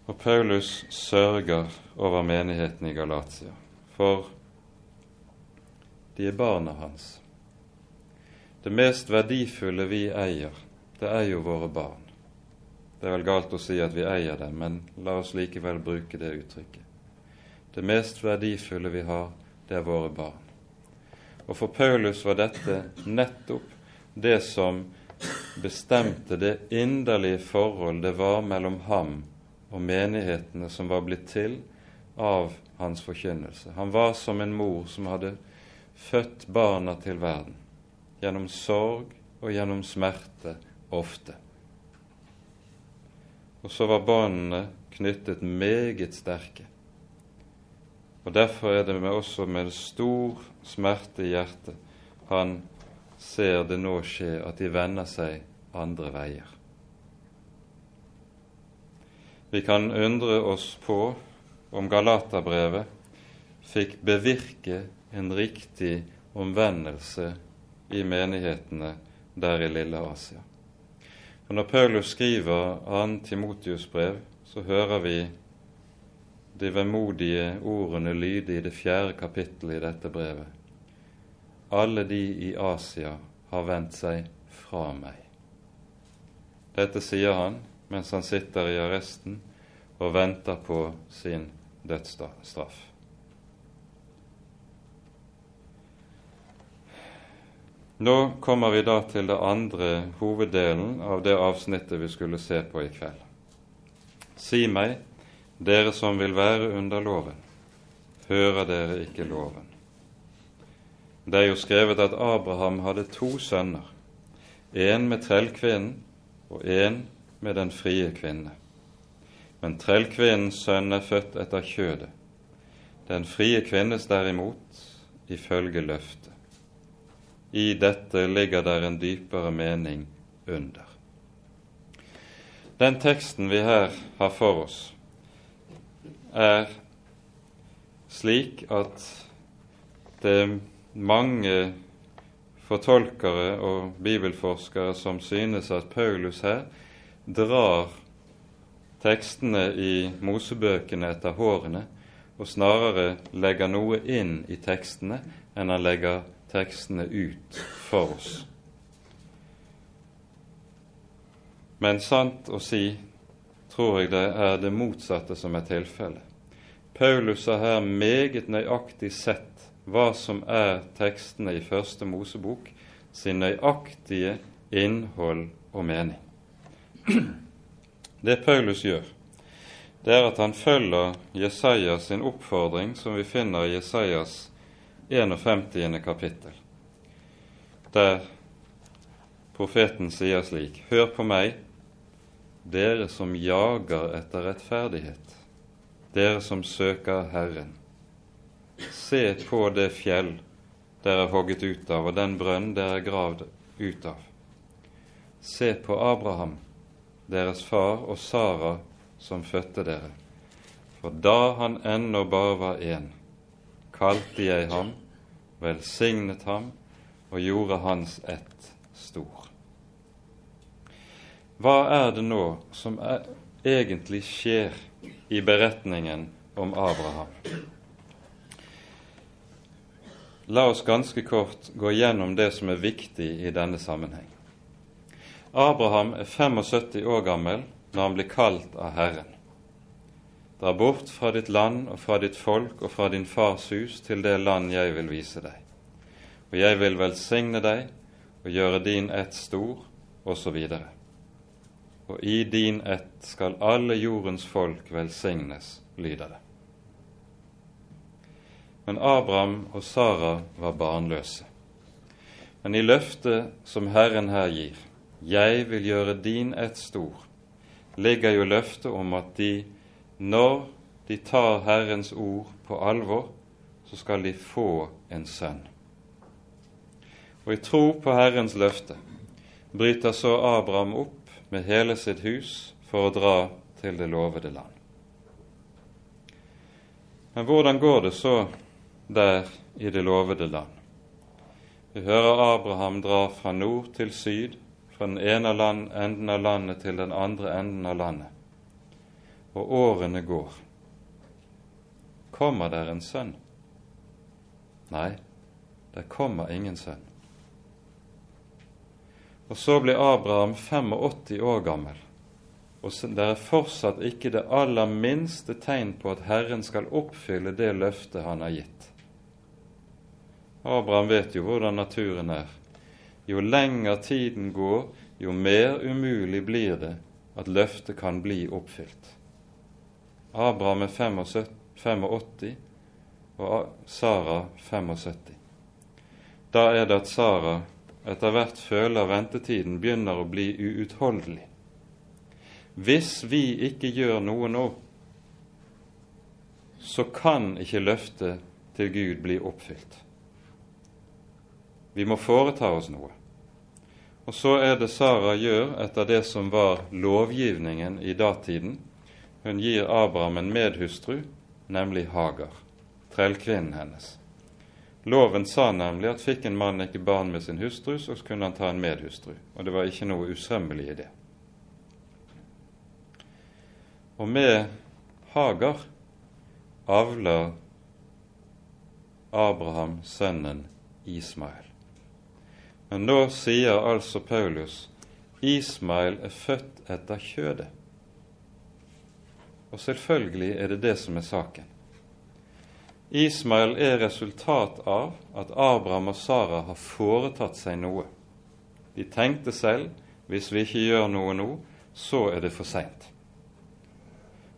Og Paulus sørger over menigheten i Galatia, for de er barna hans. Det mest verdifulle vi eier, det er jo våre barn. Det er vel galt å si at vi eier dem, men la oss likevel bruke det uttrykket. Det mest verdifulle vi har, det er våre barn. Og for Paulus var dette nettopp det som bestemte det inderlige forhold det var mellom ham og menighetene som var blitt til av hans forkynnelse. Han var som en mor som hadde født barna til verden, gjennom sorg og gjennom smerte ofte. Og så var båndene knyttet meget sterke. Og Derfor er det med også med stor smerte i hjertet han ser det nå skje at de vender seg andre veier. Vi kan undre oss på om Galaterbrevet fikk bevirke en riktig omvendelse i menighetene der i Lille Asia. Og Når Paulus skriver 2. Timotius brev, så hører vi de vemodige ordene lyde i det fjerde kapittelet i dette brevet. Alle de i Asia har vendt seg fra meg. Dette sier han mens han sitter i arresten og venter på sin dødsstraff. Nå kommer vi da til det andre hoveddelen av det avsnittet vi skulle se på i kveld. Si meg, dere som vil være under loven, hører dere ikke loven? Det er jo skrevet at Abraham hadde to sønner, en med trellkvinnen og en med den frie kvinne. Men trellkvinnens sønn er født etter kjødet, den frie kvinnes derimot ifølge løftet. I dette ligger der en dypere mening under. Den teksten vi her har for oss, er slik at det er mange fortolkere og bibelforskere som synes at Paulus her drar tekstene i Mosebøkene etter hårene og snarere legger noe inn i tekstene enn han legger tekstene ut for oss. Men sant å si tror jeg det er det motsatte som er tilfellet. Paulus har her meget nøyaktig sett hva som er tekstene i Første Mosebok sin nøyaktige innhold og mening. Det Paulus gjør, det er at han følger Jesajas sin oppfordring, som vi finner i Jesajas 51. kapittel, der profeten sier slik.: Hør på meg, dere som jager etter rettferdighet, dere som søker Herren. Se på det fjell dere er hogget ut av, og den brønn dere er gravd ut av. Se på Abraham, deres far, og Sara, som fødte dere. For da han ennå bare var én, kalte jeg ham, velsignet ham og gjorde hans ett stor. Hva er det nå som er, egentlig skjer i beretningen om Abraham? La oss ganske kort gå gjennom det som er viktig i denne sammenheng. Abraham er 75 år gammel når han blir kalt av Herren. Dra bort fra ditt land og fra ditt folk og fra din fars hus til det land jeg vil vise deg. Og jeg vil velsigne deg og gjøre din ett stor, osv. Og, og i din ett skal alle jordens folk velsignes, lyder det. Men Abraham og Sara var barnløse. Men i løftet som Herren her gir, 'Jeg vil gjøre din ett stor', ligger jo løftet om at de, når de tar Herrens ord på alvor, så skal de få en sønn. Og i tro på Herrens løfte bryter så Abraham opp med hele sitt hus for å dra til det lovede land. Men hvordan går det så der i det lovede land? Vi hører Abraham dra fra nord til syd, fra den ene enden av landet til den andre enden av landet. Og årene går. Kommer der en sønn? Nei, der kommer ingen sønn. Og så blir Abraham 85 år gammel, og det er fortsatt ikke det aller minste tegn på at Herren skal oppfylle det løftet han har gitt. Abraham vet jo hvordan naturen er. Jo lenger tiden går, jo mer umulig blir det at løftet kan bli oppfylt. Abraham er 85 og Sara 75. Da er det at Sara etter hvert føler ventetiden begynner å bli uutholdelig. Hvis vi ikke gjør noe nå, så kan ikke løftet til Gud bli oppfylt. Vi må foreta oss noe. Og så er det Sara gjør etter det som var lovgivningen i datiden. Hun gir Abraham en medhustru, nemlig Hagar, trellkvinnen hennes. Loven sa nemlig at fikk en mann ikke barn med sin hustru, så kunne han ta en medhustru. Og det var ikke noe usømmelig i det. Og med Hagar avler Abraham sønnen Ismael. Men nå sier altså Paulus Ismail er født etter kjødet. Og selvfølgelig er det det som er saken. Ismail er resultat av at Abraham og Sara har foretatt seg noe. De tenkte selv hvis vi ikke gjør noe nå, så er det for seint.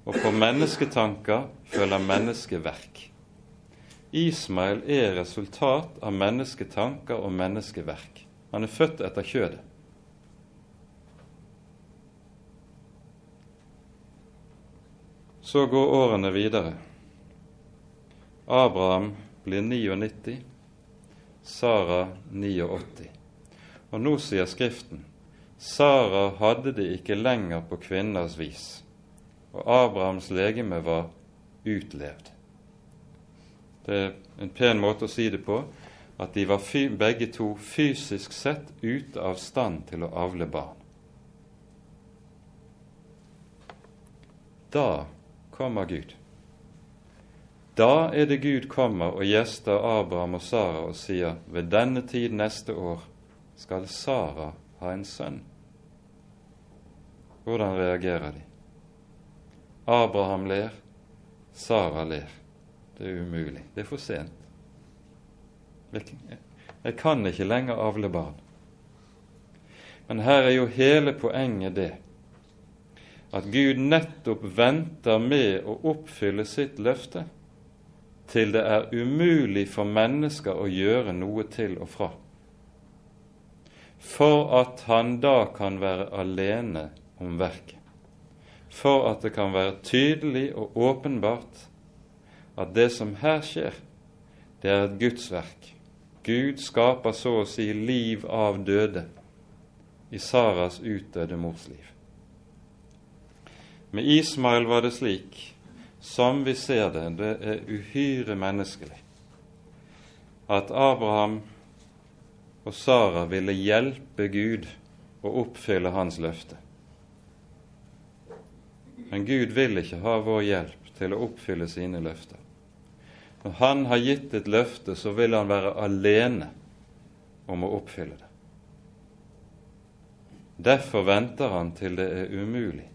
Og på mennesketanker følger menneskeverk. Ismail er resultat av mennesketanker og menneskeverk. Han er født etter kjødet. Så går årene videre. Abraham blir 99, Sara 89. Og nå sier Skriften Sara hadde det ikke lenger på kvinners vis, og Abrahams legeme var utlevd. Det er en pen måte å si det på, at de var begge to fysisk sett ute av stand til å avle barn. Da kommer Gud. Da er det Gud kommer og gjester Abraham og Sara og sier ved denne tid neste år skal Sara ha en sønn. Hvordan reagerer de? Abraham ler, Sara ler. Det er umulig. Det er for sent. Jeg kan ikke lenger avle barn. Men her er jo hele poenget det at Gud nettopp venter med å oppfylle sitt løfte til det er umulig for mennesker å gjøre noe til og fra, for at han da kan være alene om verket, for at det kan være tydelig og åpenbart at det som her skjer, det er et Guds verk. Gud skaper så å si liv av døde i Saras utdøde mors liv. Med Ismail var det slik, som vi ser det, det er uhyre menneskelig, at Abraham og Sara ville hjelpe Gud å oppfylle hans løfte. Men Gud vil ikke ha vår hjelp til å oppfylle sine løfter. Når Han har gitt et løfte, så vil Han være alene om å oppfylle det. Derfor venter Han til det er umulig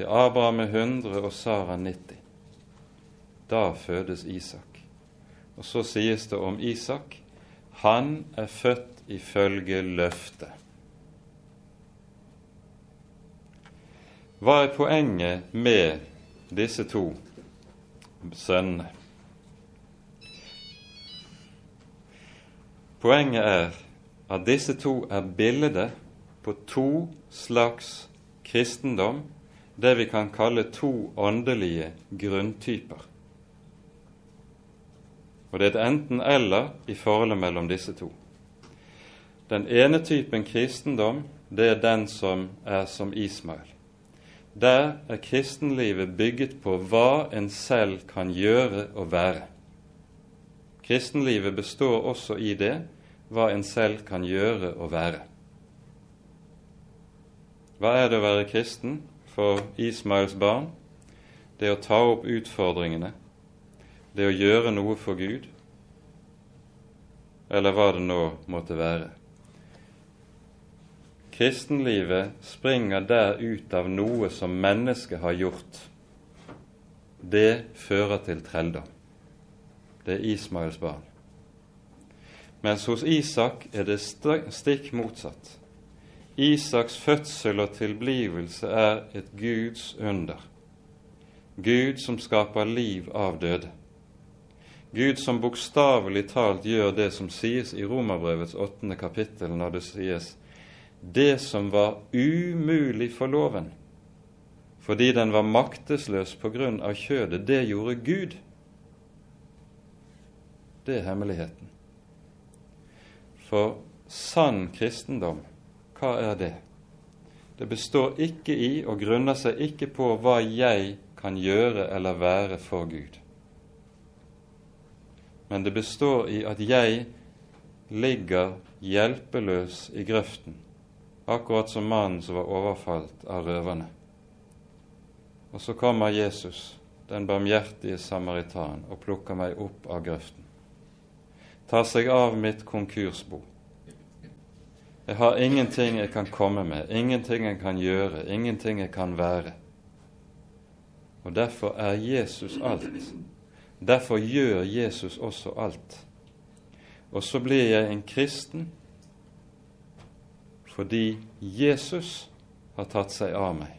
til Abraham er 100 og Sara 90. Da fødes Isak. Og så sies det om Isak han er født ifølge løftet. Hva er poenget med disse to sønnene? Poenget er at disse to er bildet på to slags kristendom det vi kan kalle to åndelige grunntyper. Og det er et enten-eller i forholdet mellom disse to. Den ene typen kristendom, det er den som er som Ismael. Der er kristenlivet bygget på hva en selv kan gjøre og være. Kristenlivet består også i det hva en selv kan gjøre og være. Hva er det å være kristen? for Ismaels barn, det å ta opp utfordringene, det å gjøre noe for Gud, eller hva det nå måtte være. Kristenlivet springer der ut av noe som mennesket har gjort. Det fører til trelldom. Det er Ismaels barn. Mens hos Isak er det stikk motsatt. Isaks fødsel og tilblivelse er et Guds under. Gud som skaper liv av døde. Gud som bokstavelig talt gjør det som sies i Romerbrevets åttende kapittel, når det sies det som var umulig for loven, fordi den var maktesløs på grunn av kjødet, det gjorde Gud. Det er hemmeligheten. For sann kristendom hva er det? Det består ikke i og grunner seg ikke på hva jeg kan gjøre eller være for Gud. Men det består i at jeg ligger hjelpeløs i grøften, akkurat som mannen som var overfalt av røverne. Og så kommer Jesus, den barmhjertige samaritan, og plukker meg opp av grøften. Tar seg av mitt konkursbo jeg har ingenting jeg kan komme med, ingenting jeg kan gjøre, ingenting jeg kan være. Og derfor er Jesus alt. Derfor gjør Jesus også alt. Og så blir jeg en kristen fordi Jesus har tatt seg av meg,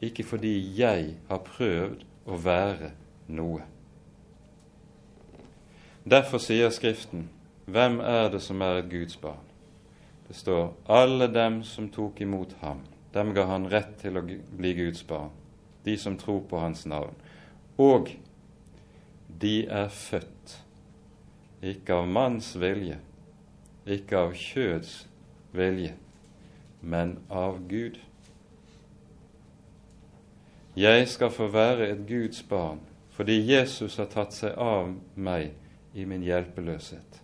ikke fordi jeg har prøvd å være noe. Derfor sier Skriften, hvem er det som er et Guds barn? Det står alle dem som tok imot ham, dem ga han rett til å bli Guds barn, de som tror på hans navn. Og de er født, ikke av manns vilje, ikke av kjøds vilje, men av Gud. Jeg skal få være et Guds barn fordi Jesus har tatt seg av meg i min hjelpeløshet,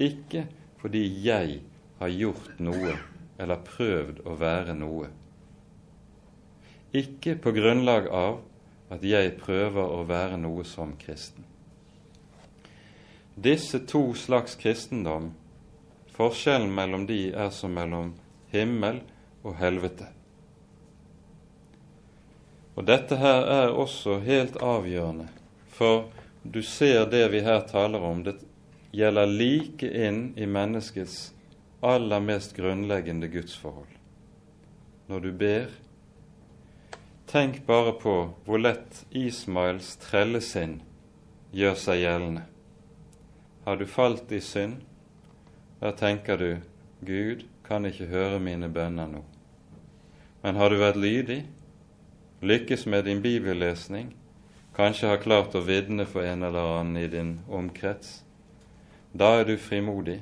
ikke fordi jeg har gjort noe eller prøvd å være noe. Ikke på grunnlag av at jeg prøver å være noe som kristen. Disse to slags kristendom, forskjellen mellom de er som mellom himmel og helvete. Og Dette her er også helt avgjørende, for du ser det vi her taler om, det gjelder like inn i menneskets aller mest grunnleggende gudsforhold. Når du ber, tenk bare på hvor lett Ismaels trellesinn gjør seg gjeldende. Har du falt i synd, da tenker du Gud kan ikke høre mine bønner nå. Men har du vært lydig, lykkes med din bibellesning, kanskje har klart å vitne for en eller annen i din omkrets, da er du frimodig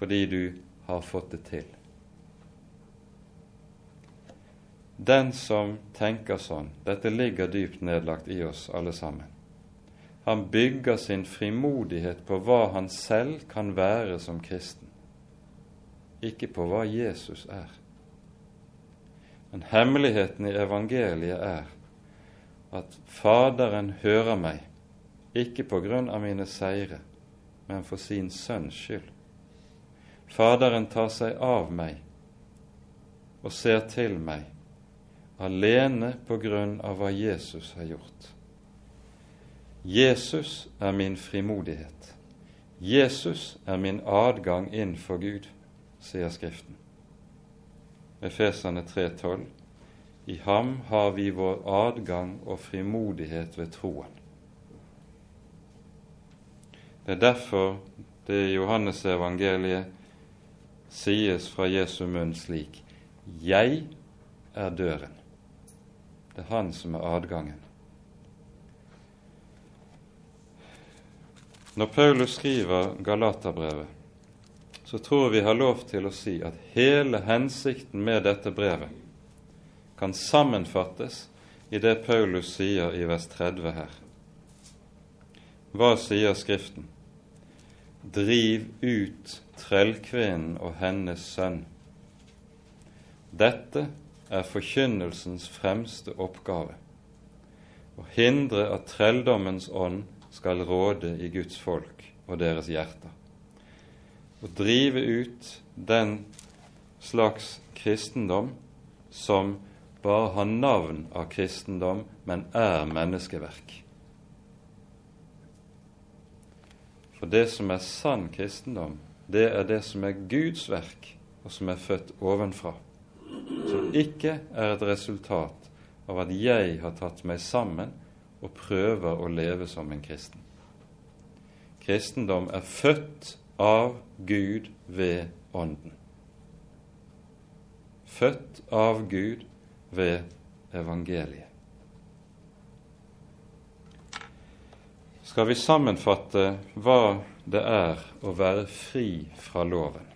fordi du har fått det til. Den som tenker sånn, dette ligger dypt nedlagt i oss alle sammen, han bygger sin frimodighet på hva han selv kan være som kristen, ikke på hva Jesus er. Men hemmeligheten i evangeliet er at Faderen hører meg, ikke på grunn av mine seire, men for sin sønns skyld. Faderen tar seg av meg og ser til meg alene på grunn av hva Jesus har gjort. Jesus er min frimodighet. Jesus er min adgang inn for Gud, sier Skriften. Efeserne 3,12. I ham har vi vår adgang og frimodighet ved troen. Det er derfor det i Johannes evangeliet sies fra Jesu munn slik Jeg er døren. Det er Han som er adgangen. Når Paulus skriver Galaterbrevet, så tror jeg vi har lov til å si at hele hensikten med dette brevet kan sammenfattes i det Paulus sier i vers 30 her. Hva sier Skriften? Driv ut trellkvinnen og hennes sønn. Dette er forkynnelsens fremste oppgave å hindre at trelldommens ånd skal råde i Guds folk og deres hjerter å drive ut den slags kristendom som bare har navn av kristendom, men er menneskeverk. For det som er sann kristendom, det er det som er Guds verk, og som er født ovenfra. Som ikke er et resultat av at jeg har tatt meg sammen og prøver å leve som en kristen. Kristendom er født av Gud ved Ånden. Født av Gud ved evangeliet. Skal vi sammenfatte hva det er å være fri fra loven?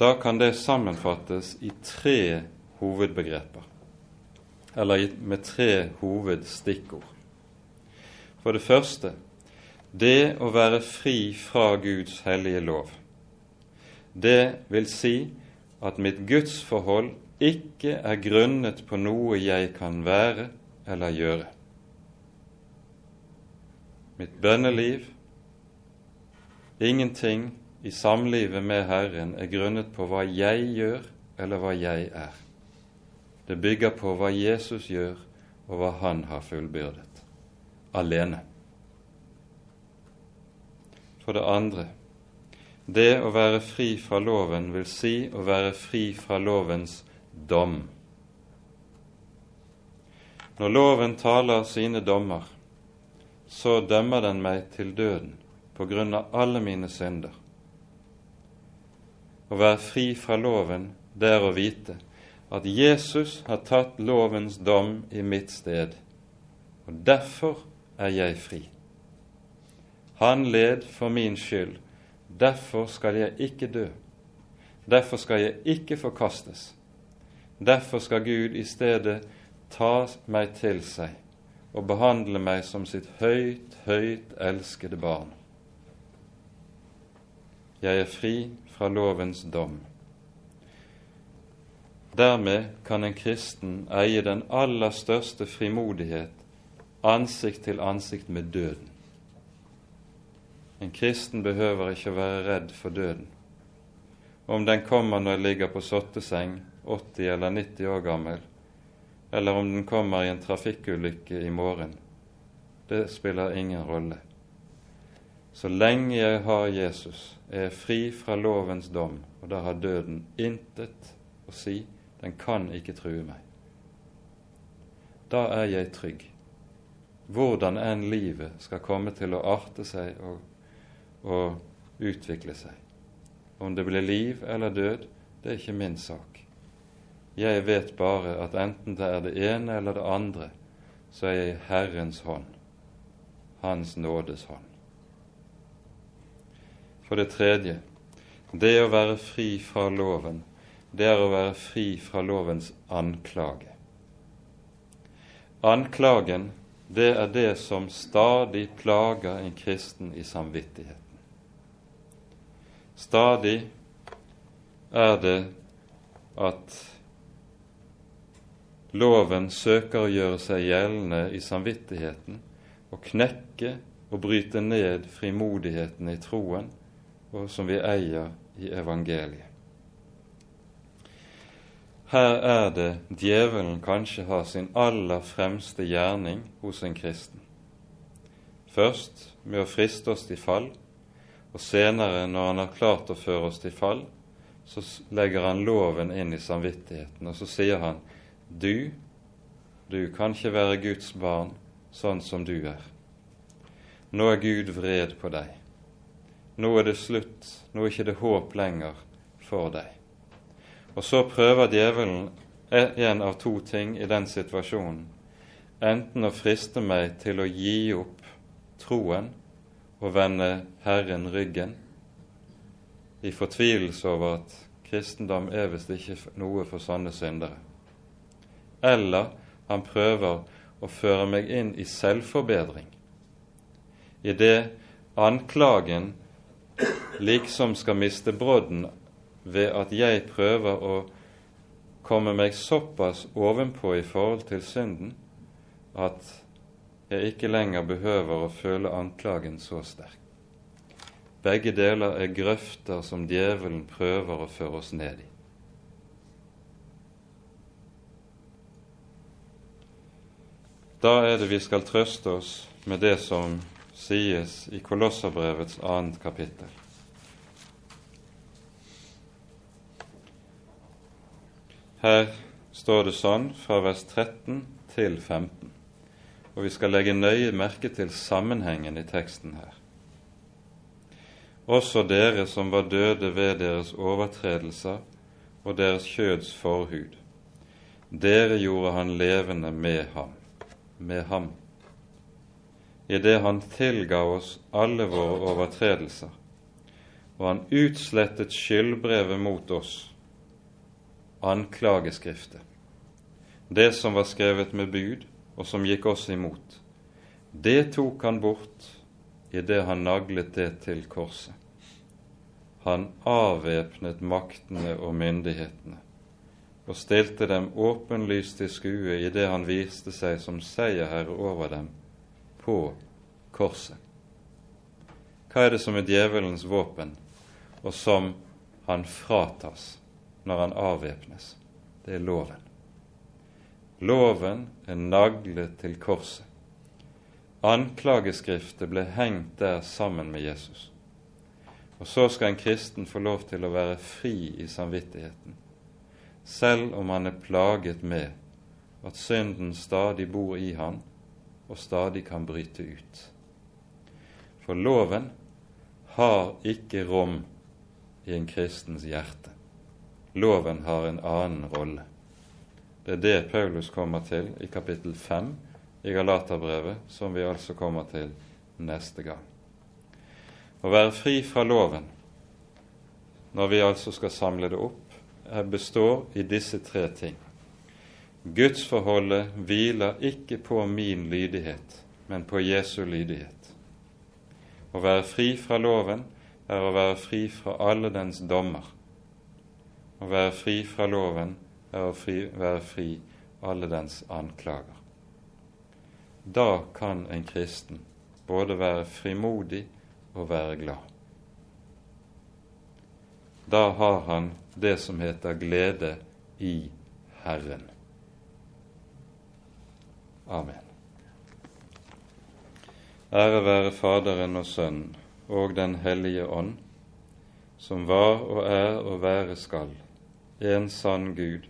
Da kan det sammenfattes i tre hovedbegreper, eller med tre hovedstikkord. For det første det å være fri fra Guds hellige lov, det vil si at mitt gudsforhold ikke er grunnet på noe jeg kan være eller gjøre. Mitt bønneliv, ingenting i samlivet med Herren er grunnet på hva jeg gjør eller hva jeg er. Det bygger på hva Jesus gjør, og hva Han har fullbyrdet, alene. For det andre det å være fri fra loven vil si å være fri fra lovens dom. Når loven taler sine dommer, så dømmer den meg til døden på grunn av alle mine synder. Å være fri fra loven, det er å vite at Jesus har tatt lovens dom i mitt sted, og derfor er jeg fri. Han led for min skyld. Derfor skal jeg ikke dø. Derfor skal jeg ikke forkastes. Derfor skal Gud i stedet ta meg til seg og behandle meg som sitt høyt, høyt elskede barn. Jeg er fri fra lovens dom. Dermed kan en kristen eie den aller største frimodighet ansikt til ansikt med døden. En kristen behøver ikke å være redd for døden. Om den kommer når jeg ligger på sotteseng, 80 eller 90 år gammel, eller om den kommer i en trafikkulykke i morgen, det spiller ingen rolle. Så lenge jeg har Jesus, er jeg fri fra lovens dom, og da har døden intet å si. Den kan ikke true meg. Da er jeg trygg. Hvordan enn livet skal komme til å arte seg og, og utvikle seg. Om det blir liv eller død, det er ikke min sak. Jeg vet bare at enten det er det ene eller det andre, så er jeg i Herrens hånd, Hans nådes hånd. For det tredje, det å være fri fra loven, det er å være fri fra lovens anklage. Anklagen, det er det som stadig plager en kristen i samvittigheten. Stadig er det at loven søker å gjøre seg gjeldende i samvittigheten og knekke og bryte ned frimodigheten i troen og som vi eier i evangeliet. Her er det djevelen kanskje har sin aller fremste gjerning hos en kristen. Først med å friste oss til fall, og senere, når han har klart å føre oss til fall, så legger han loven inn i samvittigheten, og så sier han du, du kan ikke være Guds barn sånn som du er. Nå er Gud vred på deg. Nå er det slutt, nå er ikke det håp lenger for deg. Og så prøver djevelen en av to ting i den situasjonen. Enten å friste meg til å gi opp troen og vende Herren ryggen, i fortvilelse over at kristendom er visst ikke noe for sånne syndere. Eller han prøver å føre meg inn i selvforbedring, i det anklagen liksom skal miste brodden ved at jeg prøver å komme meg såpass ovenpå i forhold til synden at jeg ikke lenger behøver å føle anklagen så sterk. Begge deler er grøfter som djevelen prøver å føre oss ned i. Da er det vi skal trøste oss med det som sies i Kolosserbrevets annet kapittel. Her står det sånn fra vers 13 til 15, og vi skal legge nøye merke til sammenhengen i teksten her. Også dere som var døde ved deres overtredelser og deres kjøds forhud, dere gjorde han levende med ham, med ham idet han tilga oss alle våre overtredelser, og han utslettet skyldbrevet mot oss, anklageskriftet, det som var skrevet med bud, og som gikk oss imot. Det tok han bort idet han naglet det til korset. Han avvæpnet maktene og myndighetene og stilte dem åpenlyst til skue idet han viste seg som seierherre over dem på korset. Hva er det som er djevelens våpen, og som han fratas når han avvæpnes? Det er loven. Loven er naglet til korset. Anklageskriftet ble hengt der sammen med Jesus. Og så skal en kristen få lov til å være fri i samvittigheten, selv om han er plaget med at synden stadig bor i han og stadig kan bryte ut. For loven har ikke rom i en kristens hjerte. Loven har en annen rolle. Det er det Paulus kommer til i kapittel 5 i Galaterbrevet, som vi altså kommer til neste gang. Å være fri fra loven, når vi altså skal samle det opp, består i disse tre ting. Gudsforholdet hviler ikke på min lydighet, men på Jesu lydighet. Å være fri fra loven er å være fri fra alle dens dommer. Å være fri fra loven er å fri, være fri alle dens anklager. Da kan en kristen både være frimodig og være glad. Da har han det som heter glede i Herren. Amen. Ære være Faderen og Sønnen og Den hellige ånd, som var og er og være skal, en sann Gud,